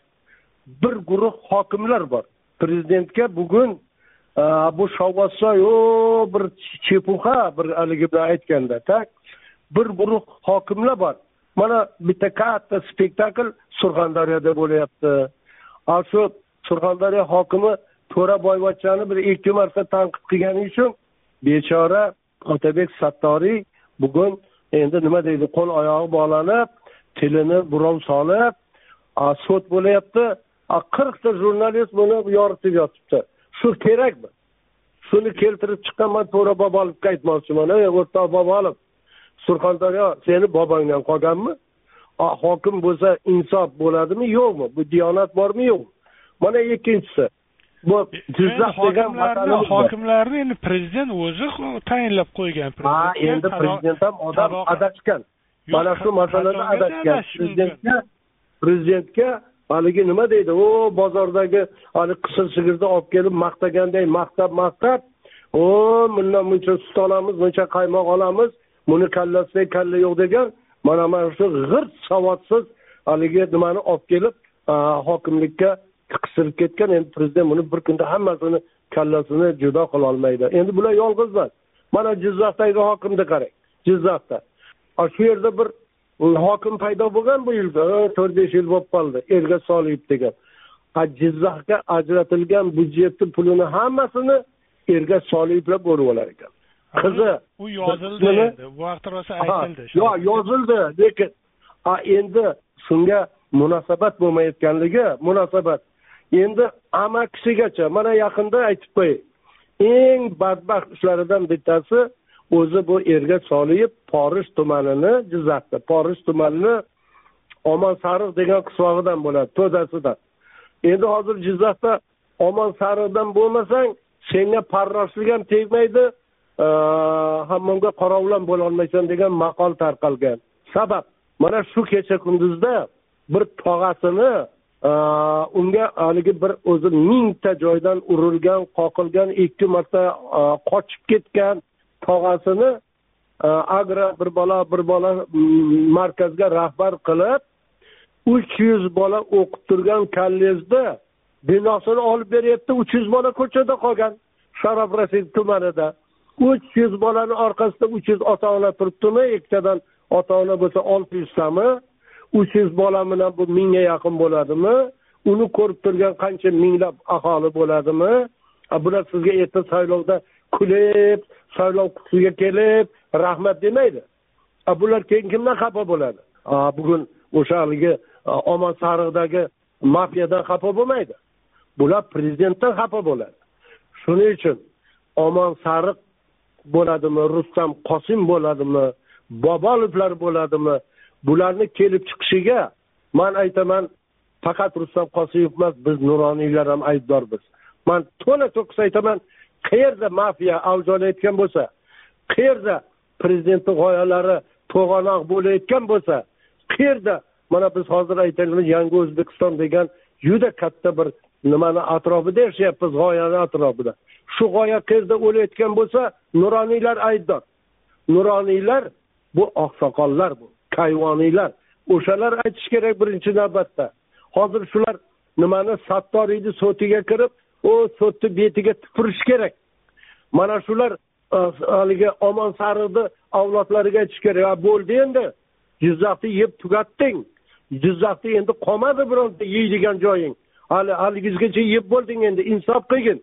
Bir guruh hokimlar bor. Prezidentga bugun bu shovvozsoy bir chepuxa bir haligi bilan aytganda tak? Bir guruh hokimlar bor. Mana bitta katta spektakl surxondaryoda bo'lyapti. Shu surxondaryo hokimi to'ra boyvachchani bir ikki marta tanqid qilgani uchun bechora otabek sattoriy bugun endi nima deydi qo'l oyog'i bog'lanib tilini burov solib sud bo'lyapti. Qirqta jurnalist buni yoritib yotibdi. Shu kerakmi? Shuni keltirib chiqqan man to'ra bobolovga aytmoqchiman ey o'rtoq bobolov surxondaryo seni bobongdan qolganmi? Hokim bo'lsa insof bo'ladimi? Yo'qmi? Bu diyonat bormi? Yo'qmi mana ikkinchisi bu jizzax degan hokimlarni endi prezident o'zi tayinlab qo'ygan ha endi prezident ham odam adashgan mana shu masalada adashgan prezidentga prezidentga haligi nima deydi? U bozordagi haligi qisir sigirni olib kelib maqtaganday maqtab maqtab. O bundan buncha sut olamiz buncha qaymoq olamiz. Buni kallasida kalla yo'q degan. Mana mana shu g'irt savodsiz haligi nimani olib kelib hokimlikka qistirib ketgan endi prezident buni bir kunda hammasini kallasini judo qilolmaydi endi bular yolg'iz emas mana jizzaxdagi hokimni qarang. Jizzaxda. Shu yerda bir hokim paydo bo'lgan bu yilda to'rt besh yil bo'lib qoldi. Erga soliyev degan. Jizzaxga ajratilgan byudjetni pulini hammasini erga soliyevlar bo'lib olar ekan. Qizi u yozildi bu haqda rosa aytildi yo'q yozildi lekin endi shunga munosabat bo'lmayotganligi munosabat endi amakisigacha mana yaqinda aytib qo'y. Eng badbaxt ishlaridan bittasi o'zi bu erga soliyev porish tumanini jizzaxda porish tumanini omon sariq degan qishlog'idan bo'ladi to'dasidan. Endi hozir jizzaxda omon sariqdan bo'lmasang senga farroshlik ham tegmaydi hammomga qorovul ham bo'lolmaysan degan maqol tarqalgan. Sabab mana shu kecha kunduzda bir tog'asini unga haligi bir o'zi mingta joydan urilgan qoqilgan ikki marta e, qochib ketgan tog'asini e, agro bir bola bir bola mm, markazga rahbar qilib uch yuz bola o'qib turgan kollejda binosini olib beryapti uch yuz bola ko'chada qolgan sharof rashid tumanida. uch yuz bolani orqasida uch yuz ota ona turibdimi ikkitadan ota ona bo'lsa olti yuztami uch yuz bola bilan bu mingga yaqin bo'ladimi? Uni ko'rib turgan qancha minglab aholi bo'ladimi? Bular sizga erta saylovda kulib saylov qutisiga kelib rahmat demaydi. Bular keyin kimdan xafa bo'ladi? Bugun o'sha haligi omon sariqdagi mafiyadan xafa bo'lmaydi. Bular prezidentdan xafa bo'ladi. Shuning uchun omon sariq bo'ladimi rustam qosim bo'ladimi bobolovlar bo'ladimi bularni kelib chiqishiga man aytaman faqat rustam qosimov emas biz nuroniylar ham aybdormiz. Man to'la to'kis aytaman qayerda mafiya avj olayotgan bo'lsa qayerda prezidentni g'oyalari to'g'anoq bo'layotgan bo'lsa qayerda mana biz hozir aytaylik yangi o'zbekiston degan juda katta bir nimani atrofida yashayapmiz g'oyani atrofida. Shu g'oya qayerda o'layotgan bo'lsa nuroniylar aybdor. Nuroniylar bu oqsoqollar bu. Hayvoniylar. O'shalar aytish kerak birinchi navbatda. Hozir shular nimani sattoriyni so'tiga kirib u so'tni betiga tupurish kerak. Mana shular e, haligi omon sariqni avlodlariga aytish kerak. Bo'ldi endi. Jizzaxni yeb tugatding. Jizzaxda endi qolmadi bironta yeydigan joying. Hali haligizgacha yeb bo'lding endi insof qilgin.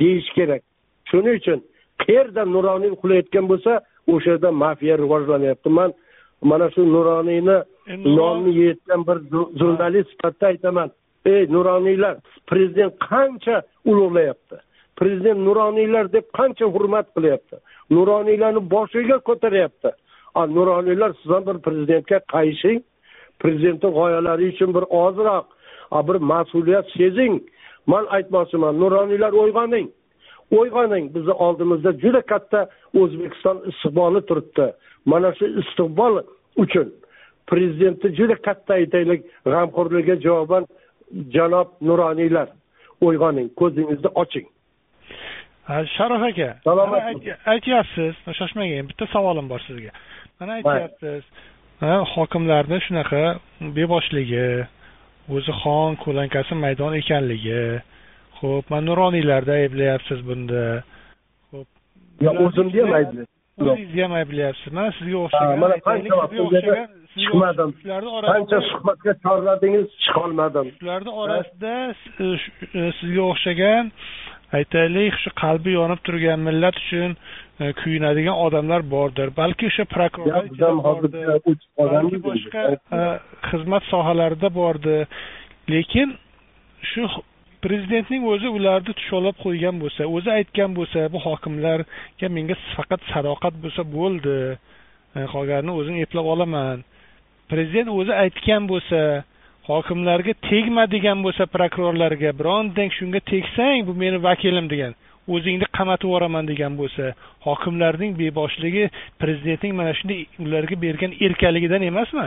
Deyish kerak. Shuning uchun qayerda nuroniy uxlayotgan bo'lsa o'sha yerda mafiya rivojlanyapti. Man mana shu nuroniyni nonni yeyotgan bir jurnalist sifatida aytaman. Ey nuroniylar prezident qancha ulug'layapti? Prezident nuroniylar deb qancha hurmat qilyapti? Nuroniylarni boshiga ko'taryapti. Nuroniylar siz ham bir prezidentga qayishing. Prezidentni g'oyalari uchun bir ozroq bir mas'uliyat sezing. Man aytmoqchiman nuroniylar uyg'oning uyg'oning bizni oldimizda juda katta o'zbekiston istiqboli turibdi. Mana shu istiqbol uchun prezidentni juda katta aytaylik g'amxo'rligiga javoban janob nuroniylar. Uyg'oning ko'zingizni oching. Sharof aka salomat aytyapsiz shoshmagin bitta savolim bor sizga. Mana aytyapsiz hokimlarni shunaqa beboshligi o'zi xon ko'lankasi maydon ekanligi ho'p man nuroniylarni ayblayapsiz bunda. Ho'p yo'q o'zimni ham ayblayapsiz o'zingizni ham ayblayapsiz. Mana sizga o'xshagan mana qancha vaqt chiqmadim. qancha suhbatga chorladingiz chiqolmadim. Shularni orasida sizga o'xshagan aytaylik shu qalbi yonib turgan millat uchun e, kuyinadigan odamlar bordir. Balki o'sha prokurorlar balki boshqa e, xizmat sohalarida bordir. Lekin shu prezidentning o'zi ularni tushovlab qo'ygan bo'lsa o'zi aytgan bo'lsa bu hokimlarga menga faqat sadoqat bo'lsa bo'ldi. Qolganini o'zim eplab olaman. Prezident o'zi aytgan bo'lsa hokimlarga tegma degan bo'lsa prokurorlarga birontang shunga tegsang bu meni vakilim degan o'zingni qamatib yuboraman degan bo'lsa hokimlarning beboshligi prezidentning mana shunday ularga bergan erkaligidan emasmi?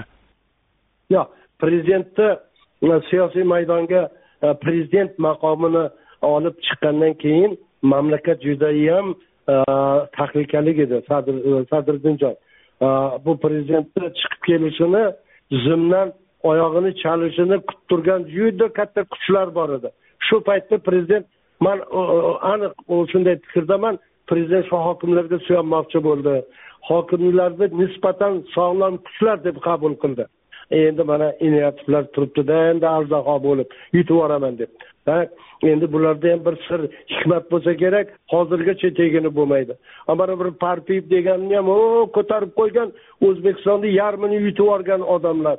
Yo'q prezidentni siyosiy maydonga prezident maqomini olib chiqqandan keyin mamlakat judayam tahlikalik tahlikali edi sadriddinjon bu prezidentni chiqib kelishini zimdan oyog'ini chalishini kutib turgan juda katta kuchlar bor edi shu paytda prezident man aniq shunday fikrdaman prezident shu hokimlarga suyanmoqchi bo'ldi hokimlarni nisbatan sog'lom kuchlar deb qabul qildi endi mana inoyatovlar turibdida endi ajdaho bo'lib yutib yuboraman deb. Endi bularda ham bir sir hikmat bo'lsa kerak hozirgacha tegini bo'lmaydi. Mana bir parpiyev deganni ham o ko'tarib qo'ygan o'zbekistonni yarmini yutib yuborgan odamlar.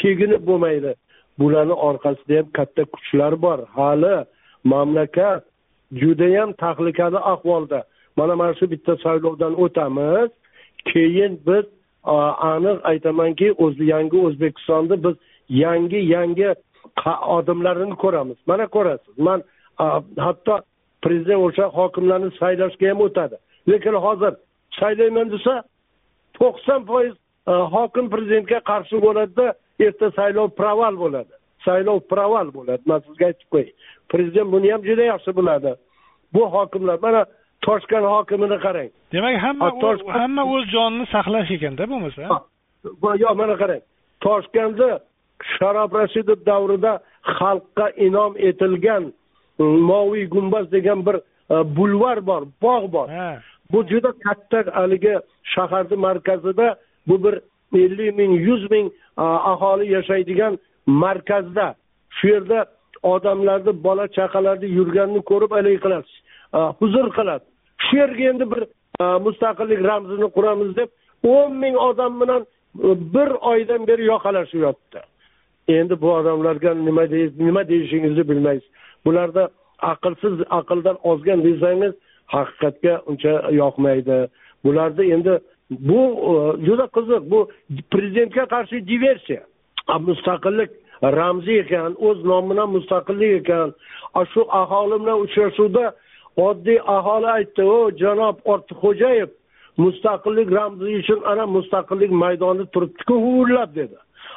Tegini bo'lmaydi. Bularni orqasida ham katta kuchlar bor. Hali mamlakat judayam tahlikali ahvolda. Mana mana shu bitta saylovdan o'tamiz. Keyin biz aniq aytamanki o'zi yangi o'zbekistonni biz yangi yangi odamlarni ko'ramiz. Mana ko'rasiz man hatto prezident o'sha hokimlarni saylashga ham o'tadi. Lekin hozir saylayman desa to'qson foiz hokim prezidentga qarshi bo'ladida erta saylov proval bo'ladi. Saylov proval bo'ladi man sizga aytib qo'yay. Prezident buni ham juda yaxshi biladi. Bu hokimlar mana toshkent hokimini qarang. Demak hamma hamma o'z jonini saqlash ekanda bo'lmasa yo'q mana qarang. Toshkentda sharof rashidov davrida xalqqa inom etilgan moviy gumbaz degan bir e, bulvar bor bog' bor. Bu juda katta haligi shaharni markazida bu bir ellik ming yuz ming aholi yashaydigan markazda. Shu yerda odamlarni bola chaqalarni yurganini ko'rib haligi qilasiz. Huzur qiladi shu yerga endi bir e, mustaqillik ramzini quramiz deb o'n ming odam bilan e, bir oydan beri yoqalashib yotdi endi bu odamlarga nima nima deyishingizni bilmaysiz. Bularda aqlsiz aqldan ozgan desangiz haqiqatga uncha yoqmaydi. Bularni endi bu e, juda qiziq bu prezidentga qarshi diversiya. Mustaqillik ramzi ekan o'z nomi bilan mustaqillik ekan. Shu aholi bilan uchrashuvda oddiy aholi aytdi o janob ortiqxo'jayev mustaqillik ramzi uchun ana mustaqillik maydoni turibdiku huvillab dedi.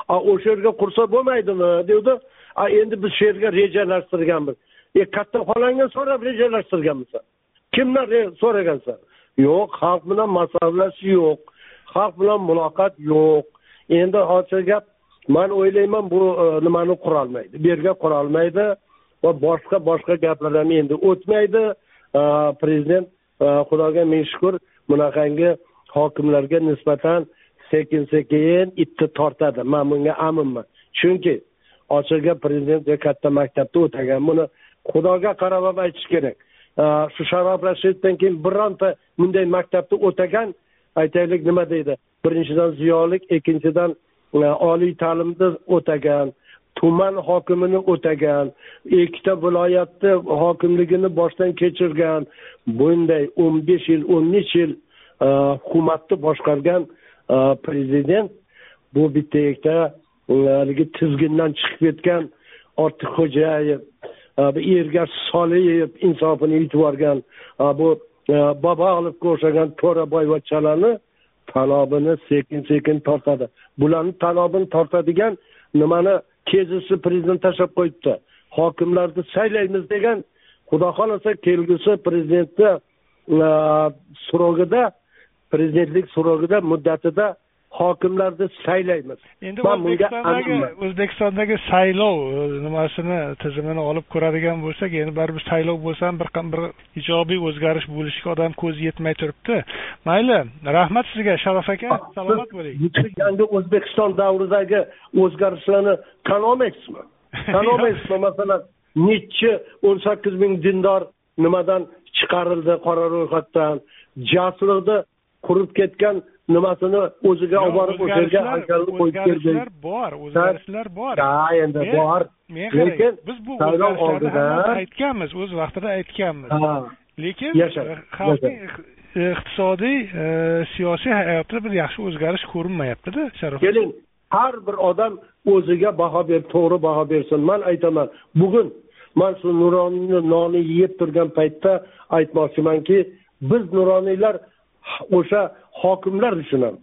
O'sha yerga qursa bo'lmaydimi? Dedi. A endi biz shu yerga rejalashtirganmiz. E katta xolangdan so'rab rejalashtirganmisan? Kimdan so'ragansan? Yo'q xalq bilan maslahatlashish yo'q. Xalq bilan muloqot yo'q. Endi hozir gap man o'ylayman bu e, nimani qurolmaydi? Bu yerga qurolmaydi va boshqa boshqa gaplar ham endi o'tmaydi. Prezident xudoga ming shukur bunaqangi hokimlarga nisbatan sekin sekin itni tortadi man bunga aminman chunki ochiq gap prezident katta maktabda o'tagan buni xudoga qarab ham aytish kerak shu sharof rashidovdan keyin bironta bunday maktabni o'tagan aytaylik nima deydi birinchidan ziyolik ikkinchidan oliy ta'limni o'tagan tuman hokimini o'tagan ikkita viloyatni hokimligini boshdan kechirgan bunday o'n besh yil o'n necha yil e, hukumatni boshqargan e, prezident bu bitta ikkita e, haligi tizgindan chiqib ketgan ortiqxo'jayev ergash soliyev insofini yutib yuborgan bu bobolovga o'xshagan to'raboyvachchalarni talobini sekin sekin tortadi. Bularni talobini tortadigan nimani kezisi prezident tashlab qo'yibdi. Hokimlarni saylaymiz degan xudo xohlasa kelgusi prezidentni e, so'rog'ida prezidentlik surogida muddatida hokimlarni saylaymiz. Endi o'zbekistondagi o'zbekistondagi saylov e, nimasini tizimini olib ko'radigan bo'lsak endi baribir saylov bo'lsa ham bir bir ijobiy o'zgarish bo'lishiga odam ko'zi yetmay turibdi. Mayli rahmat sizga sharof aka salomat bo'ling. yangi o'zbekiston davridagi o'zgarishlarni tan olmaysizmi? Tan olmaysizmi? Masalan nechi o'n sakkiz ming dindor nimadan chiqarildi qora ro'yxatdan? Jasurni qurib ketgan nimasini o'ziga olib borib o'sha yerga haykalni qo'yib berdi bor o'zgarishlar bor. Ha endi bor. lekin biz bu o'zgarishlarni aytganmiz o'z vaqtida aytganmiz. Lekin xalqning iqtisodiy e, siyosiy hayotida bir yaxshi o'zgarish ko'rinmayaptida sharof. Keling har bir odam o'ziga baho ber to'g'ri baho bersin. Man aytaman bugun man shu nuroniyni nonni yeb turgan paytda aytmoqchimanki biz nuroniylar o'sha hokimlar uchun ham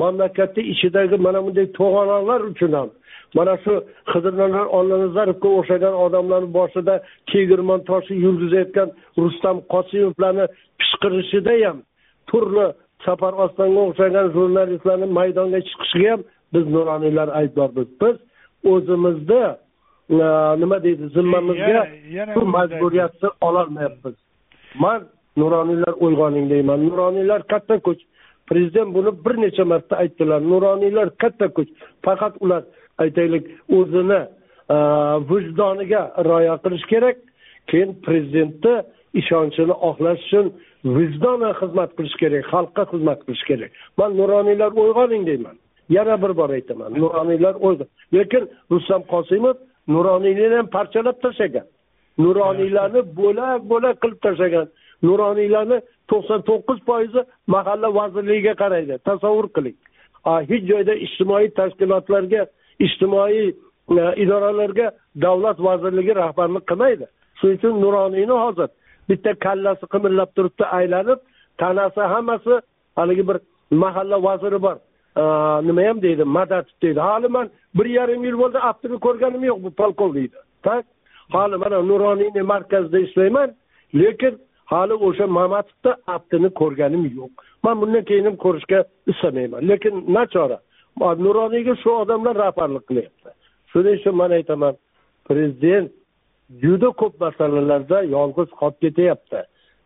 mamlakatni ichidagi mana bunday to'g'anoqlar uchun ham mana shu xidirnalar olanazarovga o'xshagan odamlarni boshida tegirmon toshi yurgizayotgan rustam qosimovlarni pishqirishida ham turli safar ostonga o'xshagan jurnalistlarni maydonga chiqishiga ham biz nuroniylar aybdormiz. Biz o'zimizni e, nima deydi zimmamizga shu majburiyatni ololmayapmiz. Man nuroniylar uyg'oning deyman nuroniylar katta kuch. Prezident buni bir necha marta aytdilar. Nuroniylar katta kuch. Faqat ular aytaylik o'zini vijdoniga rioya qilish kerak. Keyin prezidentni ishonchini oqlash uchun vijdonan xizmat qilish kerak xalqqa xizmat qilish kerak. Man nuroniylar uyg'oning deyman yana bir bor aytaman. Nuroniylar uyg'on lekin rustam qosimov nuroniylarni ham parchalab tashlagan. Nuroniylarni bo'lak bo'lak qilib tashlagan. Nuroniylarni to'qson to'qqiz foizi mahalla vazirligiga qaraydi. Tasavvur qiling. Hech joyda ijtimoiy tashkilotlarga ijtimoiy e, idoralarga davlat vazirligi rahbarlik qilmaydi. Shuning uchun nuroniyni hozir bitta kallasi qimirlab turibdi aylanib tanasi hammasi haligi bir mahalla vaziri bor. E, nima ham deydi madatov deydi. Hali man bir yarim yil bo'ldi aftini ko'rganim yo'q bu polkovnikni tak? Hali mana nuroniyni markazida ishlayman lekin hali o'sha mamatovni aftini ko'rganim yo'q. Man bundan keyin ham ko'rishga istamayman lekin nachora nuroniyga shu odamlar rahbarlik qilyapti. Shuning uchun man aytaman prezident juda ko'p masalalarda yolg'iz qolib ketyapti.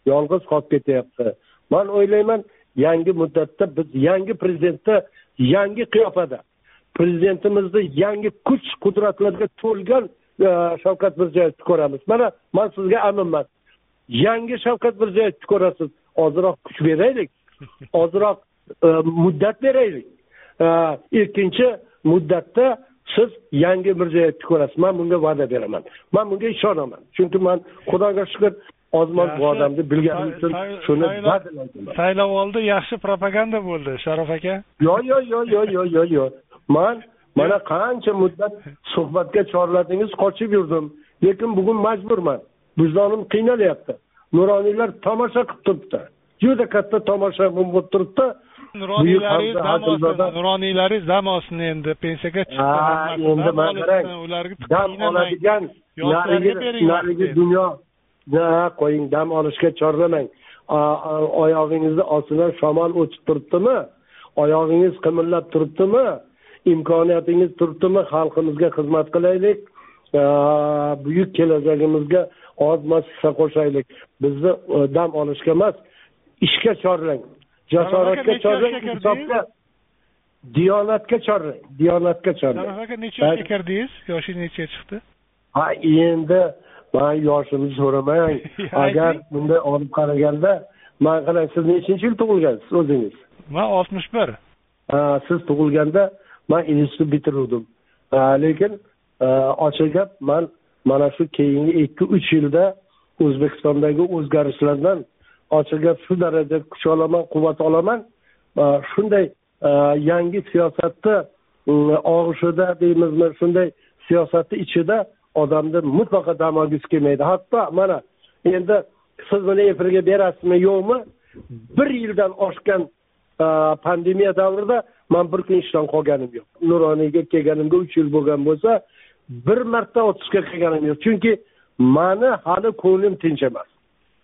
Yolg'iz qolib ketyapti. Man o'ylayman yangi muddatda biz yangi prezidentni yangi qiyofada. Prezidentimizni yangi kuch qudratlarga to'lgan e, shavkat mirziyoyevni ko'ramiz. Mana man sizga aminman. Yangi shavkat mirziyoyevni ko'rasiz. Ozroq kuch beraylik. Ozroq e, muddat beraylik. E, ikkinchi muddatda siz yangi mirziyoyevni ko'rasiz. Man bunga va'da beraman. Man bunga ishonaman. Chunki man xudoga shukur ozmoz bu odamni bilganim uchun shuni saylov oldi yaxshi propaganda bo'ldi sharof aka. Yo'q yo'q yo'q yo'q yo'q yo'q yo'q man mana qancha muddat suhbatga chorladingiz qochib yurdim. Lekin bugun majburman vijdonim qiynalyapti. Nuroniylar tomosha qilib turibdi. Juda katta tomosha bo'lib turibdi. Nuroniylaringiz dam olsin dam olsin endi pensiyaga chiqdi endi qarang dam oladigan narigi dunyo qo'ying dam olishga chorlamang. Oyog'ingizni ostidan shamol o'tib turibdimi? Oyog'ingiz qimirlab turibdimi? Imkoniyatingiz turibdimi? Xalqimizga xizmat qilaylik. Buyuk kelajagimizga oz moz hissa qo'shaylik. Bizni e, dam olishga emas ishga chorlang. Jasoratga chorlang insofga diyonatga chorlang diyonatga chorlang. Aka necha yoshga kirdingiz yoshingiz nechaga chiqdi? Ha endi man yoshimni so'ramang agar bunday olib qaraganda man qarang siz nechinchi yil tug'ilgansiz o'zingiz? Man oltmish bir. Ha siz tug'ilganda man institut bitiruvdim. Lekin e, ochiq gap man mana shu keyingi ikki uch yilda o'zbekistondagi o'zgarishlardan ochiq gap shu darajada kuch olaman quvvat olaman. Shunday e, yangi siyosatni og'ushida deymizmi shunday siyosatni ichida odamni mutlaqo dam olgisi kelmaydi. Hatto mana endi siz buni efirga berasizmi yo'qmi? Bir yildan oshgan e, pandemiya davrida man bir kun ishdan qolganim yo'q. Nuroniyga kelganimga uch yil bo'lgan bo'lsa bir marta otpuskka kelganim yo'q chunki mani hali ko'nglim tinch emas.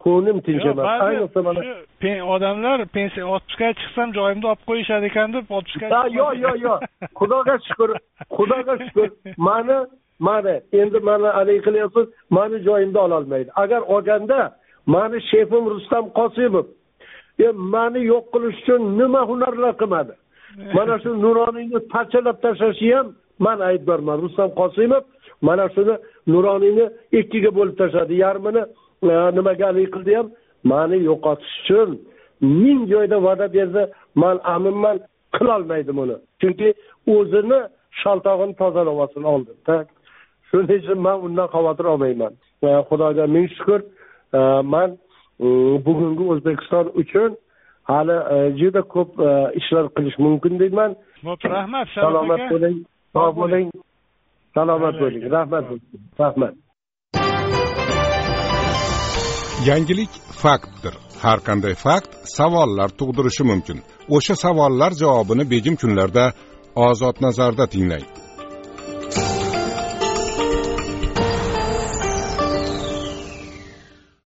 Ko'nglim tinch emas. ayniqsa mana odamlar pensiya otpuskaga chiqsam joyimni olib qo'yishadi ekan deb otpuskaga yo'q yo'q yo'q xudoga shukur xudoga shukur. Mani mani endi mana haligi qilyapsiz mani joyimni ololmaydi. Agar olganda mani shefim rustam qosimov e mani yo'q qilish uchun nima hunarlar qilmadi? Mana shu nuroniyni parchalab tashlashi ham man aybdorman rustam qosimov mana shuni nuroniyni ikkiga bo'lib tashladi. Yarmini e, nimaga haligi qildi ham? Mani yo'qotish uchun ming joyda va'da berdi. Man aminman qilolmaydi buni chunki o'zini shaltog'ini tozalab olsin oldin shuning uchun man undan xavotir olmayman. E, xudoga ming shukur e, man bugungi o'zbekiston uchun hali juda ko'p ishlar qilish mumkin deyman. Rahmat salomat bo'ling sog' bo'ling. Salomat bo'ling. Rahmat rahmat. Yangilik faktdir. Har qanday fakt savollar tug'dirishi mumkin. O'sha savollar javobini begim kunlarda ozod nazarda tinglang